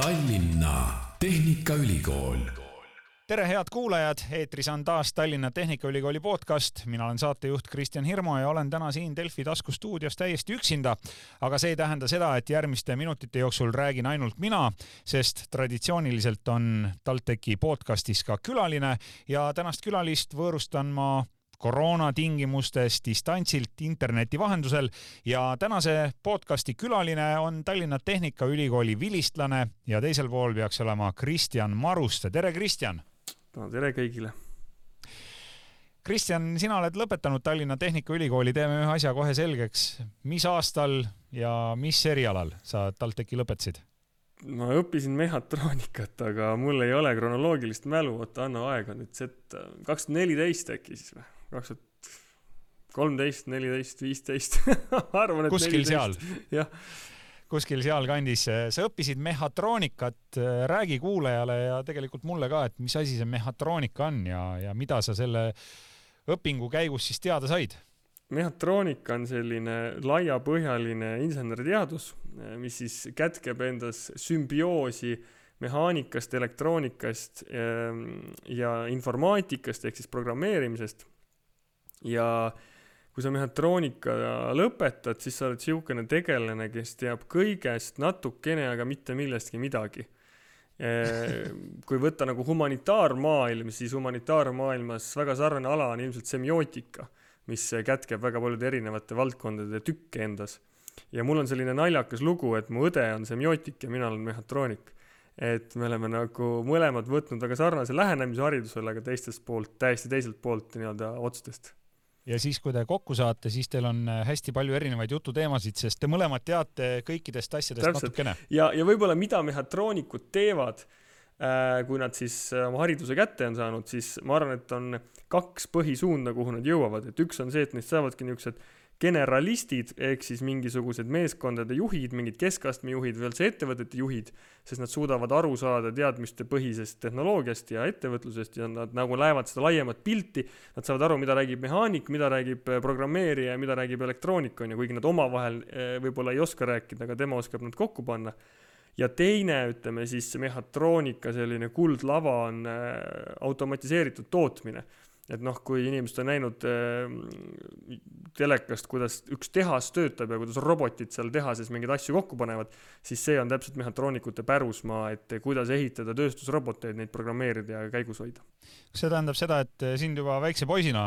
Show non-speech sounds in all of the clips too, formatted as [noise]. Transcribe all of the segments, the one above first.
Tallinna Tehnikaülikool tere, head kuulajad, eetris on taas Tallinna Tehnikaülikooli podcast. mina olen saatejuht Kristjan Hirmu ja olen täna siin Delfi taskustuudios täiesti üksinda. aga see ei tähenda seda, et järgmiste minutite jooksul räägin ainult mina, sest traditsiooniliselt on TalTechi podcastis ka külaline ja tänast külalist võõrustan ma koroona tingimustes distantsilt interneti vahendusel ja tänase podcasti külaline on Tallinna Tehnikaülikooli vilistlane ja teisel pool peaks olema Kristjan Maruste. tere, Kristjan! no tere kõigile! Kristjan, sina oled lõpetanud Tallinna Tehnikaülikooli, teeme ühe asja kohe selgeks. mis aastal ja mis erialal sa TalTechi lõpetasid? ma õppisin mehhatroonikat, aga mul ei ole kronoloogilist mälu, oota, anna aega nüüd, see, et kaks tuhat neliteist äkki siis või? Kaks tuhat kolmteist, neliteist, viisteist [laughs] arvan, et kuskil 14. seal. [laughs] jah. kuskil sealkandis. sa õppisid mehhatroonikat, räägi kuulajale ja tegelikult mulle ka, et mis asi see mehhatroonika on ja, ja mida sa selle õpingu käigus siis teada said? mehhatroonika on selline laiapõhjaline inseneriteadus, mis siis kätkeb endas sümbioosi mehaanikast, elektroonikast ja informaatikast ehk siis programmeerimisest ja kui sa mehhatroonika lõpetad, siis sa oled niisugune tegelane, kes teab kõigest natukene, aga mitte millestki midagi. kui võtta nagu humanitaarmaailm, siis humanitaarmaailmas väga sarnane ala on ilmselt semiootika, mis kätkeb väga paljude erinevate valdkondade tükke endas. ja mul on selline naljakas lugu, et mu õde on semiootik ja mina olen mehhatroonik. et me oleme nagu mõlemad võtnud väga sarnase lähenemise haridusele, aga teistest poolt, täiesti teiselt poolt nii-öelda otstest ja siis, kui te kokku saate, siis teil on äh, hästi palju erinevaid jututeemasid, sest te mõlemad teate kõikidest asjadest Täpselt. natukene. ja, ja võib-olla mida mehhatroonikud teevad äh,, kui nad siis äh, oma hariduse kätte on saanud, siis ma arvan, et on kaks põhisuunda, kuhu nad jõuavad, et üks on see, et neist saavadki niisugused generalistid ehk siis mingisugused meeskondade juhid, mingid keskastme juhid või üldse ettevõtete juhid, sest nad suudavad aru saada teadmistepõhisest tehnoloogiast ja ettevõtlusest ja nad nagu näevad seda laiemat pilti. Nad saavad aru, mida räägib mehaanik, mida räägib äh, programmeerija ja mida räägib elektroonik, on ju, kuigi nad omavahel äh, võib-olla ei oska rääkida, aga tema oskab nad kokku panna ja teine, ütleme siis mehhatroonika selline kuldlava on äh, automatiseeritud tootmine et noh, kui inimesed on näinud äh, telekast, kuidas üks tehas töötab ja kuidas robotid seal tehases mingeid asju kokku panevad, siis see on täpselt mehhatroonikute pärusmaa, et kuidas ehitada tööstusroboteid, neid programmeerida ja käigus hoida. kas see tähendab seda, et sind juba väikse poisina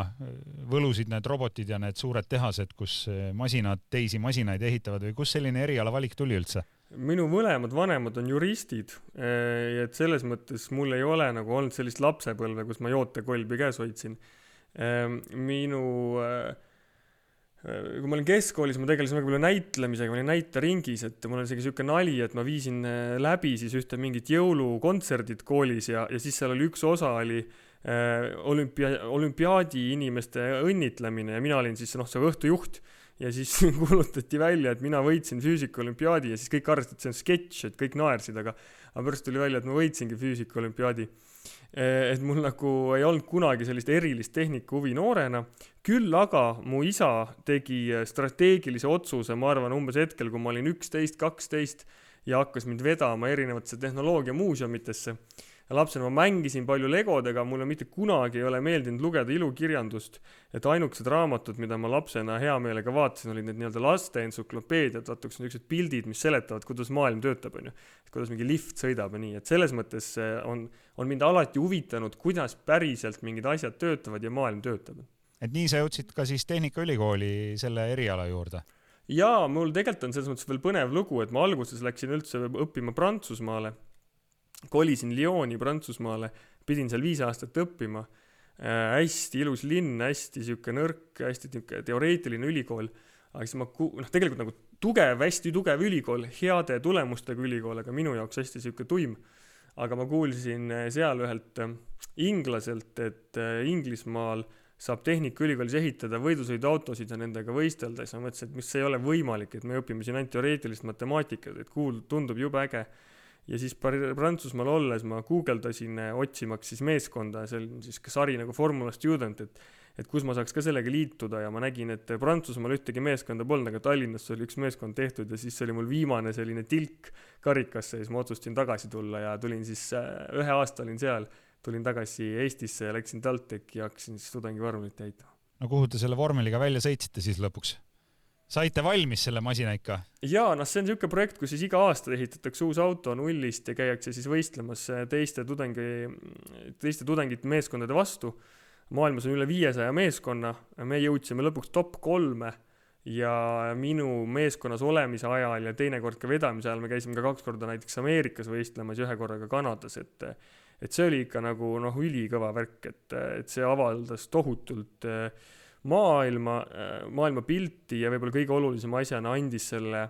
võlusid need robotid ja need suured tehased, kus masinad teisi masinaid ehitavad või kust selline erialavalik tuli üldse? Minu mõlemad vanemad on juristid, eh, et selles mõttes mul ei ole nagu olnud sellist lapsepõlve, kus ma jootekolbi käes hoidsin. Eh, minu, eh, kui ma olin keskkoolis, ma tegelesin väga palju näitlemisega, ma olin näiteringis, et mul on isegi niisugune nali, et ma viisin läbi siis ühte mingit jõulukontserdit koolis ja, ja siis seal oli üks osa oli olümpia, olümpiaadi inimeste õnnitlemine ja mina olin siis noh, see õhtujuht ja siis [laughs] kuulutati välja, et mina võitsin füüsikaolümpiaadi ja siis kõik arvasid, et see on sketš, et kõik naersid, aga aga pärast tuli välja, et ma võitsingi füüsikaolümpiaadi. et mul nagu ei olnud kunagi sellist erilist tehnikahuvi noorena, küll aga mu isa tegi strateegilise otsuse, ma arvan, umbes hetkel, kui ma olin üksteist, kaksteist ja hakkas mind vedama erinevatesse tehnoloogiamuuseumitesse lapsena ma mängisin palju legodega, mulle mitte kunagi ei ole meeldinud lugeda ilukirjandust. et ainukesed raamatud, mida ma lapsena hea meelega vaatasin, olid need nii-öelda laste entsüklopeediad, vaata kus on niisugused pildid, mis seletavad, kuidas maailm töötab, on ju. kuidas mingi lift sõidab ja nii, et selles mõttes on, on mind alati huvitanud, kuidas päriselt mingid asjad töötavad ja maailm töötab. et nii sa jõudsid ka siis Tehnikaülikooli selle eriala juurde? jaa, mul tegelikult on selles mõttes veel põnev lugu, et ma alguses läksin üldse õppima Prantsusmaale kolisin Lyoni Prantsusmaale, pidin seal viis aastat õppima äh,. hästi ilus linn, hästi sihuke nõrk, hästi nihuke teoreetiline ülikool. aga siis ma noh, tegelikult nagu tugev, hästi tugev ülikool, heade tulemustega ülikool, aga minu jaoks hästi sihuke tuim. aga ma kuulsin äh, seal ühelt äh, inglaselt, et äh, Inglismaal saab Tehnikaülikoolis ehitada võidusõiduautosid ja nendega võistelda, siis ma mõtlesin, et mis ei ole võimalik, et me õpime siin ainult teoreetilist matemaatikat, et kuul-, tundub jube äge ja siis Prantsusmaal olles ma guugeldasin, eh, otsimaks siis meeskonda, see on siis ka sari nagu Formula Student, et et kus ma saaks ka sellega liituda ja ma nägin, et Prantsusmaal ühtegi meeskonda polnud, aga Tallinnas oli üks meeskond tehtud ja siis oli mul viimane selline tilk karikasse ja siis ma otsustasin tagasi tulla ja tulin siis, äh, ühe aasta olin seal, tulin tagasi Eestisse ja läksin TalTechi ja hakkasin siis tudengivormelit täitma. no kuhu te selle vormeliga välja sõitsite siis lõpuks? Saite valmis selle masina ikka? jaa, noh, see on niisugune projekt, kus siis iga aasta ehitatakse uus auto nullist ja käiakse siis võistlemas teiste tudengi, teiste tudengite meeskondade vastu. maailmas on üle viiesaja meeskonna, me jõudsime lõpuks top kolme ja minu meeskonnas olemise ajal ja teinekord ka vedamise ajal me käisime ka kaks korda näiteks Ameerikas võistlemas ja ühe korra ka Kanadas, et et see oli ikka nagu noh, ülikõva värk, et, et see avaldas tohutult äh, maailma, maailmapilti ja võib-olla kõige olulisema asjana andis selle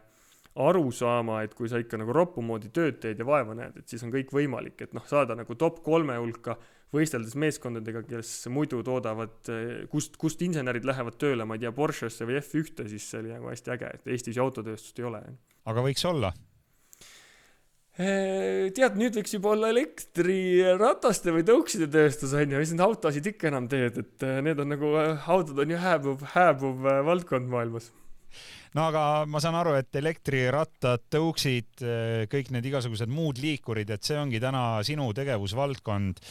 arusaama, et kui sa ikka nagu roppu moodi tööd teed ja vaeva näed, et siis on kõik võimalik, et noh, saada nagu top kolme hulka võisteldes meeskondadega, kes muidu toodavad, kust, kust insenerid lähevad tööle, ma ei tea, Porschesse või F1-te, siis see oli nagu hästi äge, et Eestis ju autotööstust ei ole. aga võiks olla tead, nüüd võiks juba olla elektrirataste või tõukside tööstus on ju, mis neid autosid ikka enam teed, et need on nagu, autod on ju hääbuv, hääbuv valdkond maailmas. no aga ma saan aru, et elektrirattad, tõuksid, kõik need igasugused muud liikurid, et see ongi täna sinu tegevusvaldkond.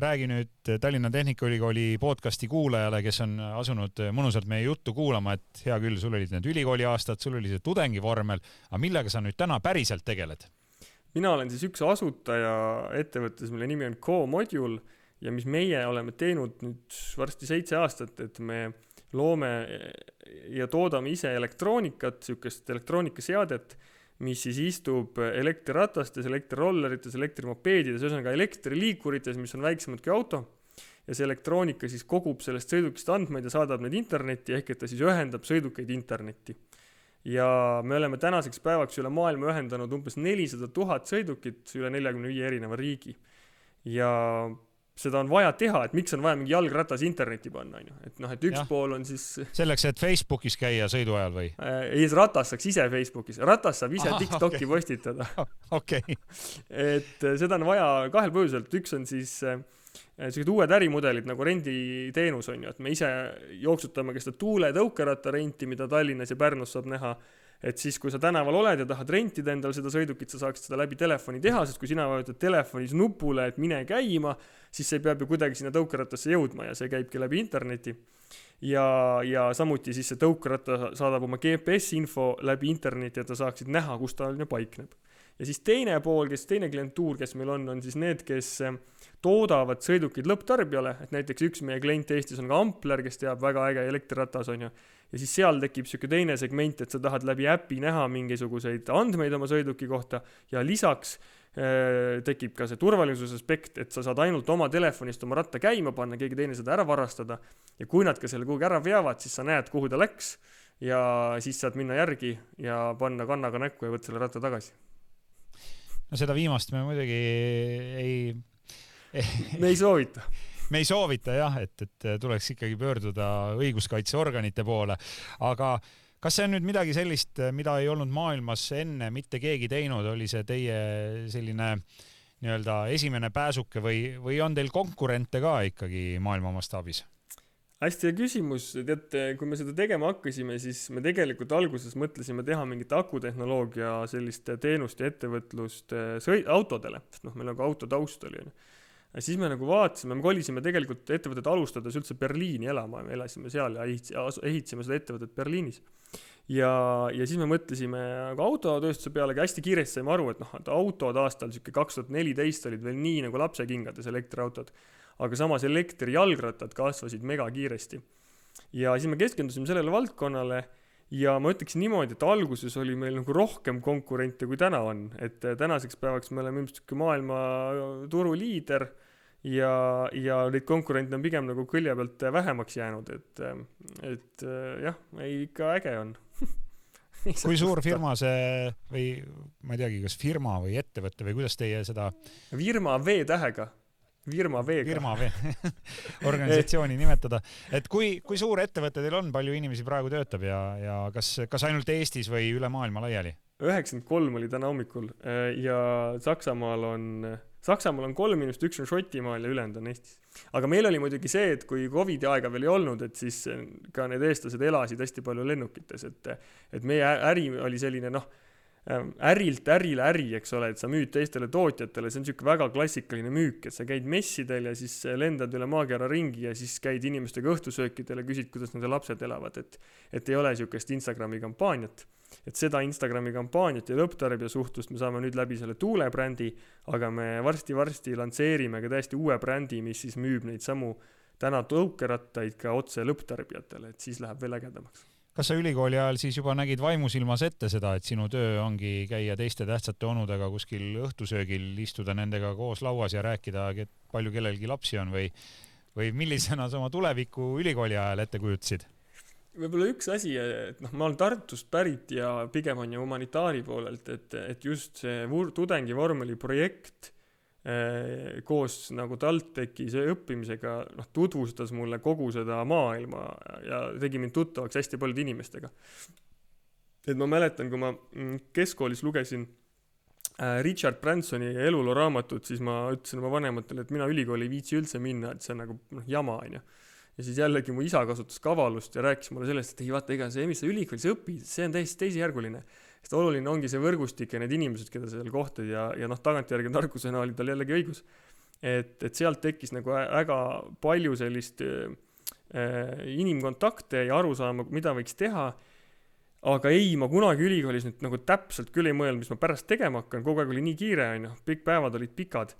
räägi nüüd Tallinna Tehnikaülikooli podcasti kuulajale, kes on asunud mõnusalt meie juttu kuulama, et hea küll, sul olid need ülikooli aastad, sul oli see tudengivormel, aga millega sa nüüd täna päriselt tegeled? Mina olen siis üks asutaja ettevõttes, mille nimi on Co-Module ja mis meie oleme teinud nüüd varsti seitse aastat, et me loome ja toodame ise elektroonikat, niisugust elektroonikaseadet, mis siis istub elektriratastes, elektrirollerites, elektrimopeedides, ühesõnaga elektriliikurites, mis on väiksemad kui auto. ja see elektroonika siis kogub sellest sõidukist andmeid ja saadab need internetti, ehk et ta siis ühendab sõidukeid internetti ja me oleme tänaseks päevaks üle maailma ühendanud umbes nelisada tuhat sõidukit üle neljakümne viie erineva riigi. ja seda on vaja teha, et miks on vaja mingi jalgratas internetti panna, on ju, et noh, et üks ja. pool on siis [laughs] selleks, et Facebookis käia sõidu ajal või äh,? ei, ratas saaks ise Facebookis, ratas saab ise Aha, TikTok'i okay. postitada [laughs] okei et äh, seda on vaja kahel põhjusel, üks on siis äh, sellised uued ärimudelid nagu renditeenus on ju, et me ise jooksutame ka seda tuuletõukeratta-renti, mida Tallinnas ja Pärnus saab näha. et siis, kui sa tänaval oled ja tahad rentida endale seda sõidukit, sa saaksid seda läbi telefoni teha, sest kui sina vajutad telefonis nupule, et mine käima, siis see peab ju kuidagi sinna tõukerattasse jõudma ja see käibki läbi interneti. ja, ja samuti siis see tõukeratta saadab oma GPS-info läbi interneti, et sa saaksid näha, kus ta on ja paikneb. Ja siis teine pool, kes, teine klientuur, kes meil on, on siis need, kes toodavad sõidukid lõpptarbijale, et näiteks üks meie klient Eestis on ka Ampler, kes teab väga äge elektriratas, on ju, ja siis seal tekib niisugune teine segment, et sa tahad läbi äpi näha mingisuguseid andmeid oma sõiduki kohta. Ja lisaks äh, tekib ka see turvalisuse aspekt, et sa saad ainult oma telefonist oma ratta käima panna, keegi teine seda ära varastada. Ja kui nad ka selle kuhugi ära veavad, siis sa näed, kuhu ta läks. Ja siis saad minna järgi ja panna kannaga näkku ja võtta selle ratta tagasi. No seda viimast me muidugi ei me ei soovita. [laughs] Me ei soovita jah, et, et tuleks ikkagi pöörduda õiguskaitseorganite poole, aga kas see on nüüd midagi sellist, mida ei olnud maailmas enne mitte keegi teinud, oli see teie selline nii-öelda esimene pääsuke või, või on teil konkurente ka ikkagi maailma mastaabis? Hästi hea küsimus, tead, kui me seda tegema hakkasime, siis me tegelikult alguses mõtlesime teha mingit akutehnoloogia sellist teenust ja ettevõtlust sõi-, autodele, sest noh, meil nagu autotaust oli, onju siis me nagu vaatasime, me kolisime tegelikult ettevõtet alustades üldse Berliini elama, me elasime seal ja ehitasime seda ettevõtet Berliinis. ja, ja siis me mõtlesime nagu autotööstuse peale, aga hästi kiiresti saime aru, et noh, et autod aastal sihuke kaks tuhat neliteist olid veel nii nagu lapsekingades elektriautod. Aga samas elektrijalgrattad kasvasid megakiiresti. ja siis me keskendusime sellele valdkonnale ja ma ütleksin niimoodi, et alguses oli meil nagu rohkem konkurente, kui täna on, et äh, tänaseks päevaks me oleme ilmselt sihuke maailma turuliider ja, ja neid konkurente on pigem nagu külje pealt vähemaks jäänud, et, äh, et äh, jah, ei ikka äge on [laughs] kui suur firma see või ma ei teagi, kas firma või ettevõte või kuidas teie seda? firma V-tähega Virma V-ga. Virma V [laughs] organisatsiooni nimetada. et kui, kui suur ettevõte teil on, palju inimesi praegu töötab ja, ja kas, kas ainult Eestis või üle maailma laiali? üheksakümmend kolm oli täna hommikul äh, ja Saksamaal on Saksamaal on kolm inimest, üks on Šotimaal ja ülejäänud on Eestis. aga meil oli muidugi see, et kui Covidi aega veel ei olnud, et siis ka need eestlased elasid hästi palju lennukites, et et meie äri oli selline noh ärilt ärile äri, eks ole, et sa müüd teistele tootjatele, see on niisugune väga klassikaline müük, et sa käid messidel ja siis lendad üle maakera ringi ja siis käid inimestega õhtusöökidel ja küsid, kuidas nende lapsed elavad, et et ei ole niisugust Instagrami kampaaniat. et seda Instagrami kampaaniat ja lõpptarbija suhtlust me saame nüüd läbi selle Tuule brändi, aga me varsti-varsti lansseerime ka täiesti uue brändi, mis siis müüb neid samu täna tõukerattaid ka otse lõpptarbijatele, et siis läheb veel ägedamaks kas sa ülikooli ajal siis juba nägid vaimusilmas ette seda, et sinu töö ongi käia teiste tähtsate onudega kuskil õhtusöögil, istuda nendega koos lauas ja rääkida, palju kellelgi lapsi on või, või millisena sa oma tulevikku ülikooli ajal ette kujutasid? võib-olla üks asi, et noh, ma olen Tartust pärit ja pigem on ju humanitaari poolelt, et, et just see tudengivormeli projekt koos nagu TalTechi õppimisega noh, tutvustas mulle kogu seda maailma ja tegi mind tuttavaks hästi paljude inimestega. et ma mäletan, kui ma mm, keskkoolis lugesin äh, Richard Bransoni eluloo raamatut, siis ma ütlesin oma vanematele, et mina ülikooli ei viitsi üldse minna, et see on nagu noh, jama onju. ja siis jällegi mu isa kasutas kavalust ja rääkis mulle sellest, et ei vaata, ega see, mis sa ülikoolis õpid, see on täiesti teisejärguline sest oluline ongi see võrgustik ja need inimesed, keda sa seal kohtad ja, ja noh, tagantjärgi tarkusena oli tal jällegi õigus. et, et sealt tekkis nagu väga palju sellist äh, inimkontakte ja arusaama, mida võiks teha. aga ei, ma kunagi ülikoolis nüüd nagu täpselt küll ei mõelnud, mis ma pärast tegema hakkan, kogu aeg oli nii kiire, onju, kõik päevad olid pikad.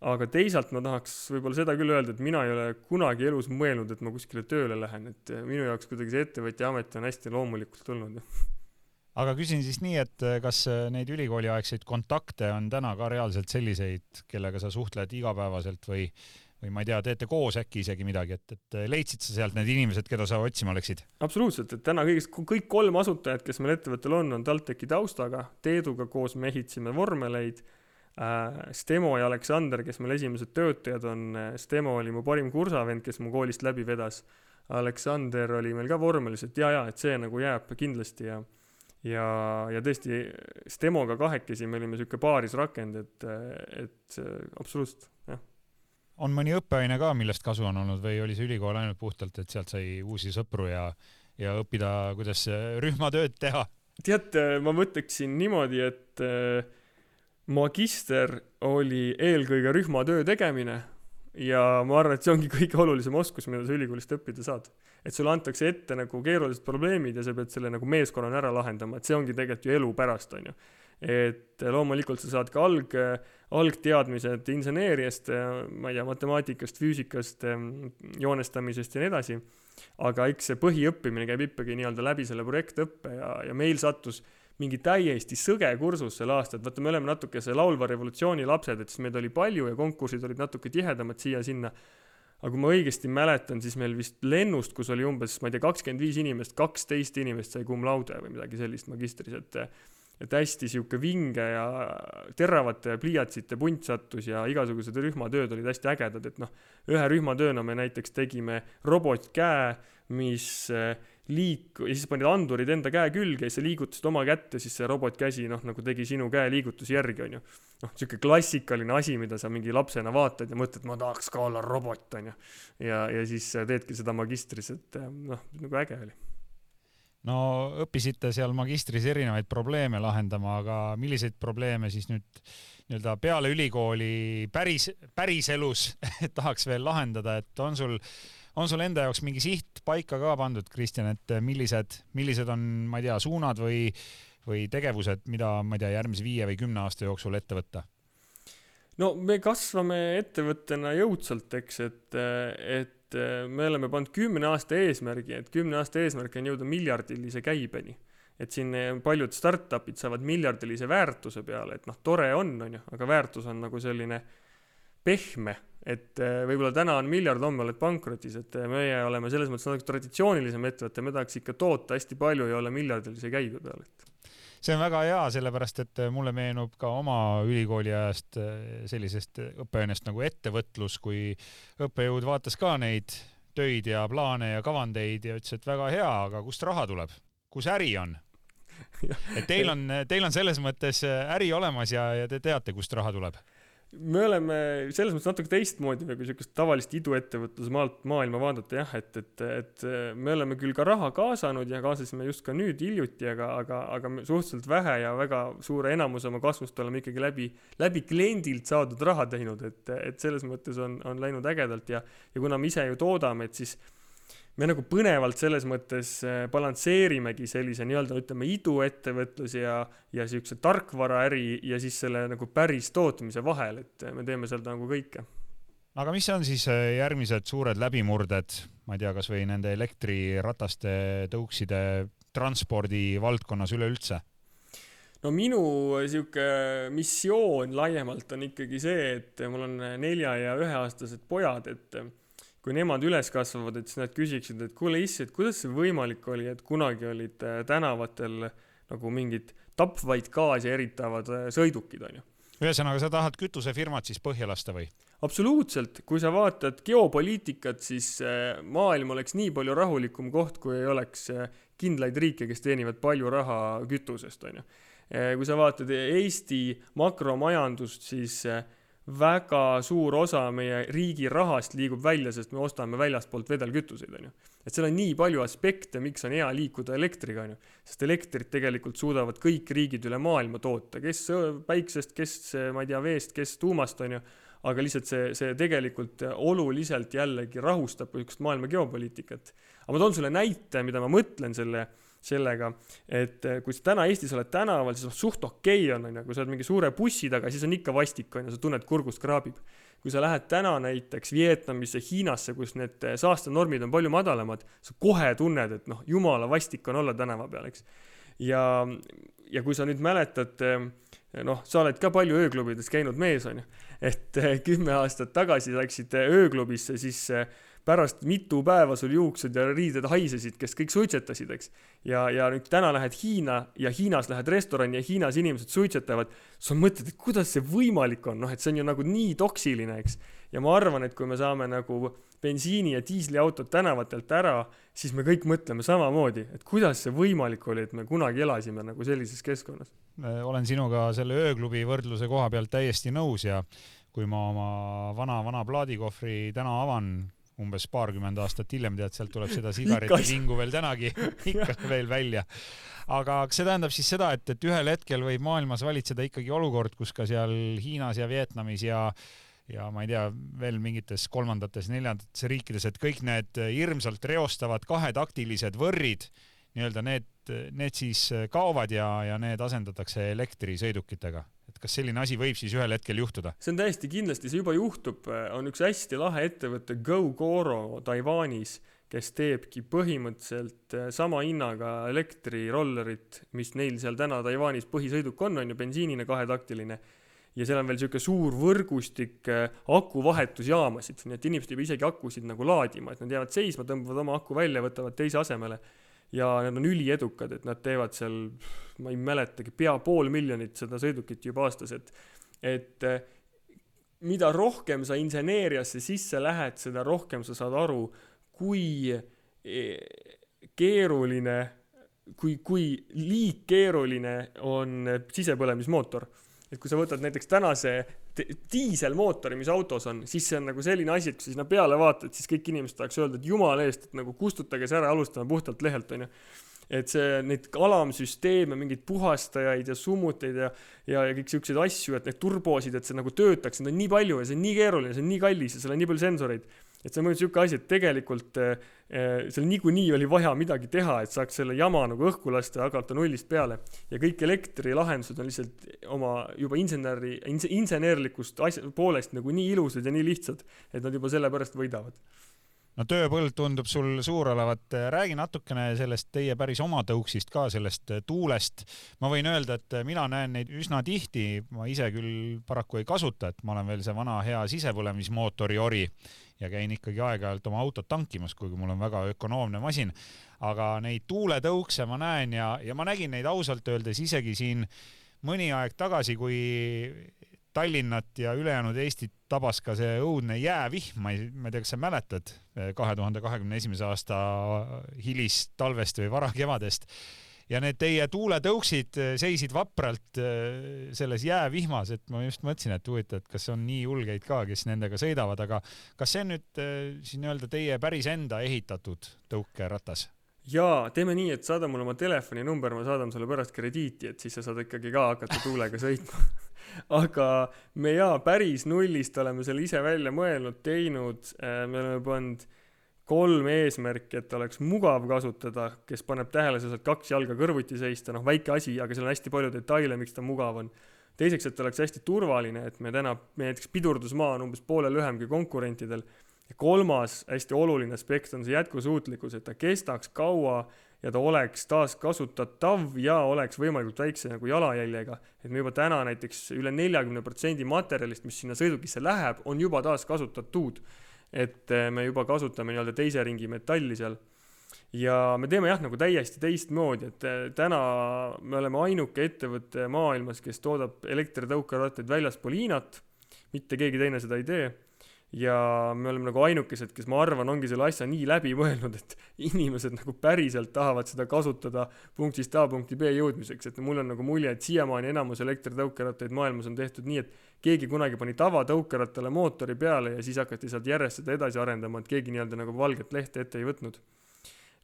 Aga teisalt ma tahaks võib-olla seda küll öelda, et mina ei ole kunagi elus mõelnud, et ma kuskile tööle lähen, et minu jaoks kuidagi see ettevõtja amet on hästi loomulikult tulnud aga küsin siis nii, et äh, kas äh, neid ülikooliaegseid kontakte on täna ka reaalselt selliseid, kellega sa suhtled igapäevaselt või, või ma ei tea, teete koos äkki isegi midagi, et, et äh, leidsid sa sealt need inimesed, keda sa otsima läksid? absoluutselt, et täna kõigist, kõik kolm asutajat, kes meil ettevõttel on, on TalTechi taustaga, Teeduga koos me ehitasime vormeleid. Stemo ja Aleksander, kes meil esimesed töötajad on, Stemo oli mu parim kursavend, kes mu koolist läbi vedas. Aleksander oli meil ka vormelis, et ja, ja, et see nagu jääb kindlasti ja ja, ja tõesti Stemoga kahekesi me olime sihuke paarisrakend, et, et absoluutselt, jah. on mõni õppeaine ka, millest kasu on olnud või oli see ülikool ainult puhtalt, et sealt sai uusi sõpru ja, ja õppida, kuidas rühmatööd teha? tead, ma mõtleksin niimoodi, et magister oli eelkõige rühmatöö tegemine ja ma arvan, et see ongi kõige olulisem oskus, mida sa ülikoolist õppida saad et sulle antakse ette nagu keerulised probleemid ja sa pead selle nagu meeskonnana ära lahendama, et see ongi tegelikult ju elu pärast, on ju. et loomulikult sa saad ka alg, algteadmised inseneeriast, ma ei tea, matemaatikast, füüsikast, joonestamisest ja nii edasi, aga eks see põhiõppimine käib ikkagi nii-öelda läbi selle projektõppe ja, ja meil sattus mingi täiesti sõge kursus sel aastal, vaata, me oleme natuke see laulva revolutsiooni lapsed, et siis meid oli palju ja konkursid olid natuke tihedamad siia-sinna. Aga kui ma õigesti mäletan, siis meil vist lennust, kus oli umbes, ma ei tea, kakskümmend viis inimest, kaksteist inimest sai cum laude või midagi sellist magistris, et et hästi sihuke vinge ja teravate pliiatsite punt sattus ja igasugused rühmatööd olid hästi ägedad, et noh, ühe rühmatööna me näiteks tegime robotkäe, mis liik- ja siis panid andurid enda käe külge ja sa liigutasid oma kätt ja siis see robotkäsi noh, nagu tegi sinu käeliigutusi järgi, onju. noh, sihuke klassikaline asi, mida sa mingi lapsena vaatad ja mõtled, ma tahaks ka olla robot, onju. ja, ja siis teedki seda magistris, et noh, nagu äge oli no õppisite seal magistris erinevaid probleeme lahendama, aga milliseid probleeme siis nüüd nii-öelda peale ülikooli päris, päriselus [laughs] tahaks veel lahendada, et on sul on sul enda jaoks mingi siht paika ka pandud, Kristjan, et millised, millised on, ma ei tea, suunad või, või tegevused, mida, ma ei tea, järgmise viie või kümne aasta jooksul ette võtta? no me kasvame ettevõttena jõudsalt, eks, et, et me oleme pannud kümne aasta eesmärgi, et kümne aasta eesmärk on jõuda miljardilise käibeni et siin paljud startup'id saavad miljardilise väärtuse peale, et noh, tore on, on ju, aga väärtus on nagu selline pehme et äh, võib-olla täna on miljard, homme oled pankrotis, et äh, meie oleme selles mõttes natuke traditsioonilisem ettevõte, me tahaks ikka toota hästi palju ja olla miljardilise käibe peal, et. See on väga hea, sellepärast et äh, mulle meenub ka oma ülikooli ajast sellisest õppeainest nagu ettevõtlus, kui õppejõud vaatas ka neid töid ja plaane ja kavandeid ja ütles, et väga hea, aga kust raha tuleb, kus äri on? [laughs] et teil on, teil on selles mõttes äri olemas ja, ja te teate, kust raha tuleb me oleme selles mõttes natuke teistmoodi nagu niisugust tavalist iduettevõtluse maalt, maailma vaadata jah, et, et, et me oleme küll ka raha kaasanud ja kaasasime just ka nüüd hiljuti, aga, aga, aga suhteliselt vähe ja väga suure enamuse oma kasvust oleme ikkagi läbi, läbi kliendilt saadud raha teinud, et, et selles mõttes on, on läinud ägedalt ja, ja kuna me ise ju toodame, et siis me nagu põnevalt selles mõttes äh, balansseerimegi sellise nii-öelda ütleme iduettevõtluse ja, ja siukse tarkvaraäri ja siis selle nagu päris tootmise vahel, et me teeme seal nagu kõike. aga mis on siis äh, järgmised suured läbimurded, ma ei tea, kasvõi nende elektrirataste, tõukside transpordi valdkonnas üleüldse? no minu sihuke missioon laiemalt on ikkagi see, et mul on nelja ja üheaastased pojad, et kui nemad üles kasvavad, et siis nad küsiksid, et kuule issi, et kuidas see võimalik oli, et kunagi olid äh, tänavatel nagu mingid tapvaid gaasi eritavad äh, sõidukid, onju. ühesõnaga, sa tahad kütusefirmat siis põhja lasta või? absoluutselt, kui sa vaatad geopoliitikat, siis äh, maailm oleks nii palju rahulikum koht, kui ei oleks kindlaid riike, kes teenivad palju raha kütusest, onju. kui sa vaatad Eesti makromajandust, siis väga suur osa meie riigi rahast liigub välja, sest me ostame väljastpoolt vedelkütuseid, onju. et seal on nii palju aspekte, miks on hea liikuda elektriga, onju. sest elektrit tegelikult suudavad kõik riigid üle maailma toota, kes päiksest, kes, ma ei tea, veest, kes tuumast, onju. aga lihtsalt see, see tegelikult oluliselt jällegi rahustab niisugust maailma geopoliitikat. aga ma toon sulle näite, mida ma mõtlen selle sellega, et eh, kui sa täna Eestis oled tänaval, siis noh, suht okei okay on, onju, kui sa oled mingi suure bussi taga, siis on ikka vastik, onju, sa tunned kurgust kraabib. kui sa lähed täna näiteks Vietnamisse, Hiinasse, kus need eh, saastenormid on palju madalamad, sa kohe tunned, et noh, jumala vastik on olla tänava peal, eks. ja, ja kui sa nüüd mäletad, eh, noh, sa oled ka palju ööklubides käinud mees, onju, et kümme aastat tagasi läksid ööklubisse, siis pärast mitu päeva sul juuksed ja riided haisesid, kes kõik suitsetasid, eks. ja, ja nüüd täna lähed Hiina ja Hiinas lähed restorani ja Hiinas inimesed suitsetavad, sa mõtled, et kuidas see võimalik on, noh, et see on ju nagu nii toksiline, eks. ja ma arvan, et kui me saame nagu bensiini- ja diisliautod tänavatelt ära, siis me kõik mõtleme samamoodi, et kuidas see võimalik oli, et me kunagi elasime nagu sellises keskkonnas. olen sinuga selle ööklubi võrdluse koha pealt täiesti nõus ja kui ma oma vana-vana plaadikohvri täna avan, umbes paarkümmend aastat hiljem, tead, sealt tuleb seda [laughs] sigaretivingu veel tänagi [laughs] ikka veel välja. aga see tähendab siis seda, et, et ühel hetkel võib maailmas valitseda ikkagi olukord, kus ka seal Hiinas ja Vietnamis ja ja ma ei tea, veel mingites kolmandates, neljandates riikides, et kõik need hirmsalt reostavad kahetaktilised võrrid, nii-öelda need, need siis kaovad ja, ja need asendatakse elektrisõidukitega kas selline asi võib siis ühel hetkel juhtuda? see on täiesti kindlasti, see juba juhtub, on üks hästi lahe ettevõte GoGoro Taiwanis, kes teebki põhimõtteliselt eh, sama hinnaga elektrirollerit, mis neil seal täna Taiwanis põhisõiduk on, on ju, bensiinine kahetaktiline ja seal on veel niisugune suur võrgustik eh, akuvahetusjaamasid, nii et inimesed ei pea isegi akusid nagu laadima, et nad jäävad seisma, tõmbavad oma aku välja, võtavad teise asemele ja nad on üliedukad, et nad teevad seal, ma ei mäletagi, pea pool miljonit seda sõidukit juba aastas, et, et eh, mida rohkem sa inseneeriasse sisse lähed, seda rohkem sa saad aru, kui eh, keeruline, kui, kui liigkeeruline on sisepõlemismootor. et kui sa võtad näiteks tänase diiselmootori, mis autos on, siis see on nagu selline asi, et kui sa sinna peale vaatad, siis kõik inimesed tahaks öelda, et jumala eest, et nagu kustutage see ära, alustame puhtalt lehelt, onju. et see, neid alamsüsteeme, mingeid puhastajaid ja summuteid ja, ja, ja kõik siukseid asju, et need turbosid, et see nagu töötaks, neid on nii palju ja see on nii keeruline, see on nii kallis ja seal on nii palju sensoreid et see on niisugune asi, et tegelikult äh, seal niikuinii oli vaja midagi teha, et saaks selle jama nagu õhku lasta ja hakata nullist peale. ja kõik elektrilahendused on lihtsalt oma juba inseneri, insenerlikust asja, poolest nagu nii ilusad ja nii lihtsad, et nad juba sellepärast võidavad no tööpõld tundub sul suur olevat, räägi natukene sellest teie päris oma tõuksist ka, sellest tuulest. ma võin öelda, et mina näen neid üsna tihti, ma ise küll paraku ei kasuta, et ma olen veel see vana hea sisepõlemismootori ori ja käin ikkagi aeg-ajalt oma autot tankimas, kuigi mul on väga ökonoomne masin. aga neid tuuletõukse ma näen ja, ja ma nägin neid ausalt öeldes isegi siin mõni aeg tagasi, kui Tallinnat ja ülejäänud Eestit tabas ka see õudne jäävihm, ma ei, ma ei tea, kas sa mäletad kahe tuhande kahekümne esimese aasta hilistalvest või varakevadest ja need teie tuuletõuksid seisid vapralt selles jäävihmas, et ma just mõtlesin, et huvitav, et kas on nii julgeid ka, kes nendega sõidavad, aga kas see on nüüd siis nii-öelda teie päris enda ehitatud tõukeratas? jaa, teeme nii, et saada mulle oma telefoninumber, ma saadan sulle pärast krediiti, et siis sa saad ikkagi ka hakata tuulega sõitma [laughs] [laughs] aga me jaa, päris nullist oleme selle ise välja mõelnud, teinud, äh, me oleme pannud kolm eesmärki, et oleks mugav kasutada, kes paneb tähele, sa saad kaks jalga kõrvuti seista, noh, väike asi, aga seal on hästi palju detaile, miks ta mugav on. teiseks, et oleks hästi turvaline, et me täna, meie näiteks pidurdusmaa on umbes poole lühem kui konkurentidel ja kolmas hästi oluline aspekt on see jätkusuutlikkus, et ta kestaks kaua ja ta oleks taaskasutatav ja oleks võimalikult väikse nagu jalajäljega. et me juba täna näiteks üle neljakümne protsendi materjalist, mis sinna sõidukisse läheb, on juba taaskasutatud. et eh, me juba kasutame nii-öelda teise ringi metalli seal. ja me teeme jah, nagu täiesti teistmoodi, et eh, täna me oleme ainuke ettevõte maailmas, kes toodab elektritõukerattaid väljaspool Hiinat. mitte keegi teine seda ei tee ja me oleme nagu ainukesed, kes ma arvan, ongi selle asja nii läbi mõelnud, et [laughs] inimesed nagu päriselt tahavad seda kasutada punktist A punkti B jõudmiseks, et mul on nagu mulje, et siiamaani enamus elektritõukerattaid maailmas on tehtud nii, et keegi kunagi pani tavatõukerattale mootori peale ja siis hakati sealt järjest seda edasi arendama, et keegi nii-öelda nagu valget lehte ette ei võtnud.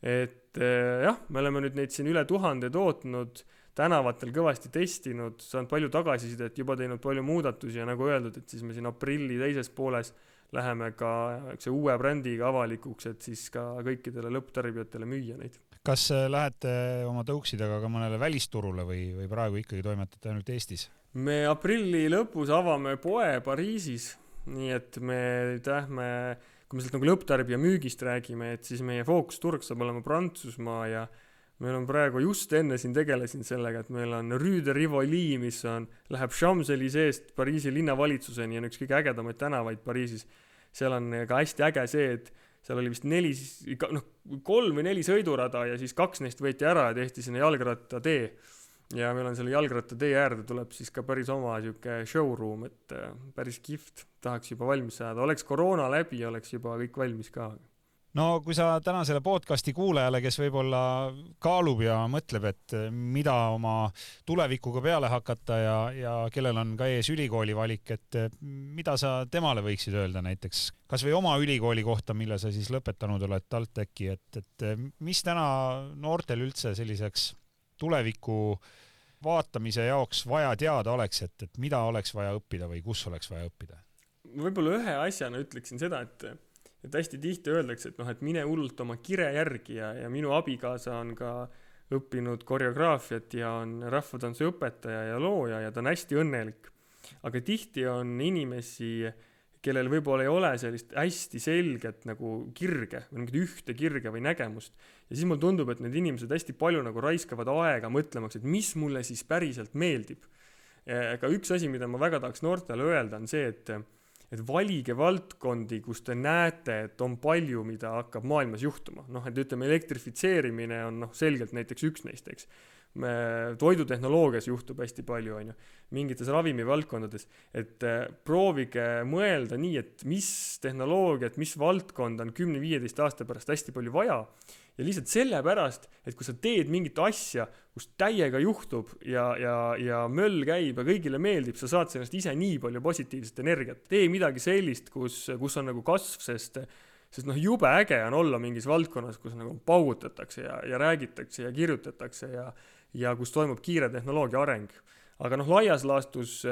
et eh, jah, me oleme nüüd neid siin üle tuhande tootnud tänavatel kõvasti testinud, saanud palju tagasisidet, juba teinud palju muudatusi ja nagu öeldud, et siis me siin aprilli teises pooles läheme ka niisuguse uue brändiga avalikuks, et siis ka kõikidele lõpptarbijatele müüa neid. kas äh, lähete oma tõuksidega ka mõnele välisturule või, või praegu ikkagi toimetate ainult Eestis? me aprilli lõpus avame poe Pariisis, nii et me lähme, kui me sealt nagu lõpptarbija müügist räägime, et siis meie fookusturg saab olema Prantsusmaa ja meil on praegu, just enne siin tegelesin sellega, et meil on Rue de Rivoli, mis on, läheb Champs-Élysées Pariisi linnavalitsuseni on üks kõige ägedamaid tänavaid Pariisis. Seal on ka hästi äge see, et seal oli vist neli, noh, kolm või neli sõidurada ja siis kaks neist võeti ära ja tehti sinna jalgrattatee. ja meil on selle jalgrattatee äärde tuleb siis ka päris oma sihuke showroom, et äh, päris kihvt, tahaks juba valmis saada, oleks koroona läbi, oleks juba kõik valmis ka no kui sa tänasele podcasti kuulajale, kes võib-olla kaalub ja mõtleb, et mida oma tulevikuga peale hakata ja, ja kellel on ka ees ülikooli valik, et mida sa temale võiksid öelda näiteks kasvõi oma ülikooli kohta, mille sa siis lõpetanud oled, TalTechi, et, et mis täna noortel üldse selliseks tuleviku vaatamise jaoks vaja teada oleks, et, et mida oleks vaja õppida või kus oleks vaja õppida? võib-olla ühe asjana ütleksin seda, et et hästi tihti öeldakse, et noh, et mine hullult oma kire järgi ja, ja minu abikaasa on ka õppinud koreograafiat ja on rahvatantsu õpetaja ja looja ja ta on hästi õnnelik. aga tihti on inimesi, kellel võib-olla ei ole sellist hästi selget nagu kirge või mingit ühte kirge või nägemust. ja siis mulle tundub, et need inimesed hästi palju nagu raiskavad aega mõtlemaks, et mis mulle siis päriselt meeldib. aga üks asi, mida ma väga tahaks noortele öelda, on see, et et valige valdkondi, kus te näete, et on palju, mida hakkab maailmas juhtuma. noh, et ütleme, elektrifitseerimine on noh, selgelt näiteks üks neist, eks. toidutehnoloogias juhtub hästi palju, on ju, mingites ravimivaldkondades, et äh, proovige mõelda nii, et mis tehnoloogiat, mis valdkonda on kümne-viieteist aasta pärast hästi palju vaja ja lihtsalt sellepärast, et kui sa teed mingit asja, kus täiega juhtub ja, ja, ja möll käib ja kõigile meeldib, sa saad sellest ise nii palju positiivset energiat. tee midagi sellist, kus, kus on nagu kasv, sest sest noh, jube äge on olla mingis valdkonnas, kus nagu paugutatakse ja, ja räägitakse ja kirjutatakse ja ja kus toimub kiire tehnoloogia areng. aga noh, laias laastus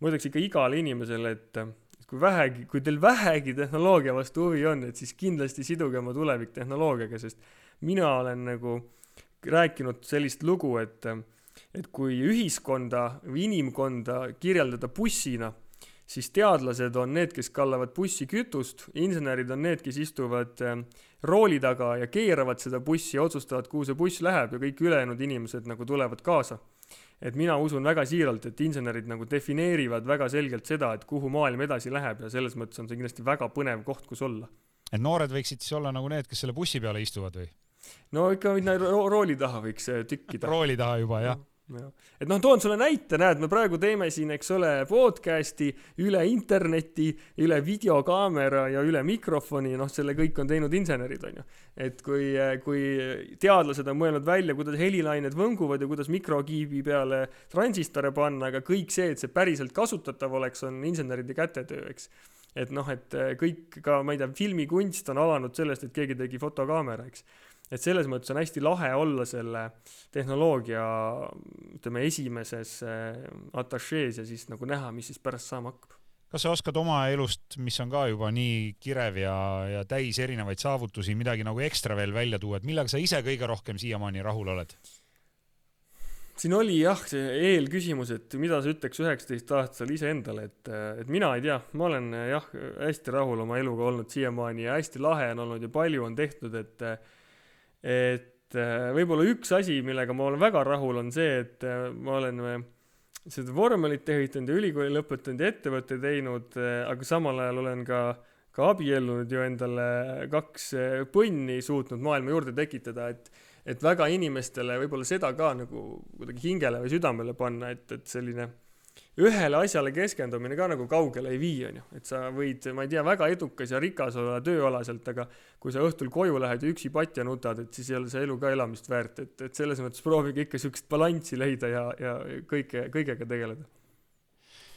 ma ütleks ikka igale inimesele, et kui vähegi, kui teil vähegi tehnoloogia vastu huvi on, et siis kindlasti siduge oma tulevik tehnoloogiaga, sest mina olen nagu rääkinud sellist lugu, et, et kui ühiskonda või inimkonda kirjeldada bussina, siis teadlased on need, kes kallavad bussi kütust, insenerid on need, kes istuvad äh, rooli taga ja keeravad seda bussi ja otsustavad, kuhu see buss läheb ja kõik ülejäänud inimesed nagu tulevad kaasa. et mina usun väga siiralt, et insenerid nagu defineerivad väga selgelt seda, et kuhu maailm edasi läheb ja selles mõttes on see kindlasti väga põnev koht, kus olla. et noored võiksid siis olla nagu need, kes selle bussi peale istuvad või? No ikka minna ro rooli taha võiks äh, tükkida. rooli taha juba, jah et noh, toon sulle näite, näed, me praegu teeme siin, eks ole, podcast'i üle interneti, üle videokaamera ja üle mikrofoni, noh, selle kõik on teinud insenerid, on ju. et kui, kui teadlased on mõelnud välja, kuidas helilained võnguvad ja kuidas mikrokiibi peale transistore panna, aga kõik see, et see päriselt kasutatav oleks, on inseneride kätetöö, eks et noh, et kõik ka, ma ei tea, filmikunst on alanud sellest, et keegi tegi fotokaamera, eks et selles mõttes on hästi lahe olla selle tehnoloogia, ütleme, esimeses äh, atašees ja siis nagu näha, mis siis pärast saama hakkab. kas sa oskad oma elust, mis on ka juba nii kirev ja, ja täis erinevaid saavutusi, midagi nagu ekstra veel välja tuua, et millega sa ise kõige rohkem siiamaani rahul oled? siin oli jah, see eelküsimus, et mida sa ütleks üheksateistaastasele iseendale, et, et mina ei tea, ma olen jah, hästi rahul oma eluga olnud siiamaani ja hästi lahe on olnud ja palju on tehtud, et et äh, võib-olla üks asi, millega ma olen väga rahul, on see, et äh, ma olen äh, seda vormelit ehitanud ja ülikooli lõpetanud ja ettevõtte teinud, aga samal ajal olen ka, ka abiellunud ju endale kaks põnni suutnud maailma juurde tekitada, et et väga inimestele võib-olla seda ka nagu kuidagi hingele või südamele panna, et, et selline ühele asjale keskendumine ka nagu kaugele ei vii, on ju, et sa võid, ma ei tea, väga edukas ja rikas olla tööalaselt, aga kui sa õhtul koju lähed ja üksi patja nutad, et siis ei ole see elu ka elamist väärt, et, et selles mõttes proovige ikka niisugust balanssi leida ja, ja kõike, kõigega tegeleda.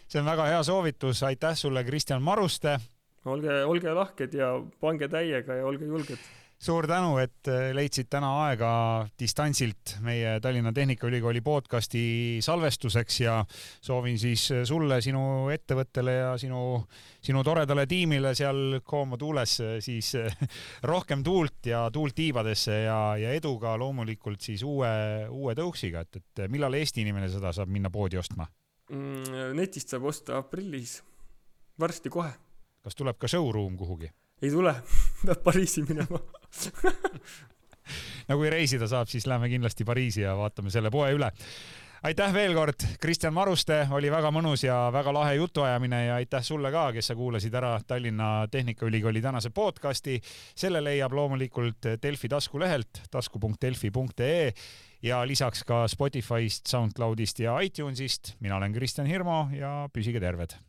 see on väga hea soovitus, aitäh sulle, Kristjan Maruste! olge, olge lahked ja pange täiega ja olge julged suur tänu, et äh, leidsid täna aega distantsilt meie Tallinna Tehnikaülikooli podcasti salvestuseks ja soovin siis äh, sulle, sinu ettevõttele ja sinu, sinu toredale tiimile seal Como tuules äh, siis rohkem tuult ja tuult tiibadesse ja, ja edu ka loomulikult siis uue, uue tõuksiga, et, et millal Eesti inimene seda saab minna poodi ostma mm,? netist saab osta aprillis, varsti kohe. kas tuleb ka showroom kuhugi? ei tule, [laughs] peab Pariisi minema [laughs] no kui reisida saab, siis lähme kindlasti Pariisi ja vaatame selle poe üle. aitäh veel kord, Kristjan Maruste, oli väga mõnus ja väga lahe jutuajamine ja aitäh sulle ka, kes sa kuulasid ära Tallinna Tehnikaülikooli tänase podcasti. selle leiab loomulikult Delfi taskulehelt tasku.delfi.ee ja lisaks ka Spotify'st, SoundCloud'ist ja iTunes'ist. mina olen Kristjan Hirmu ja püsige terved.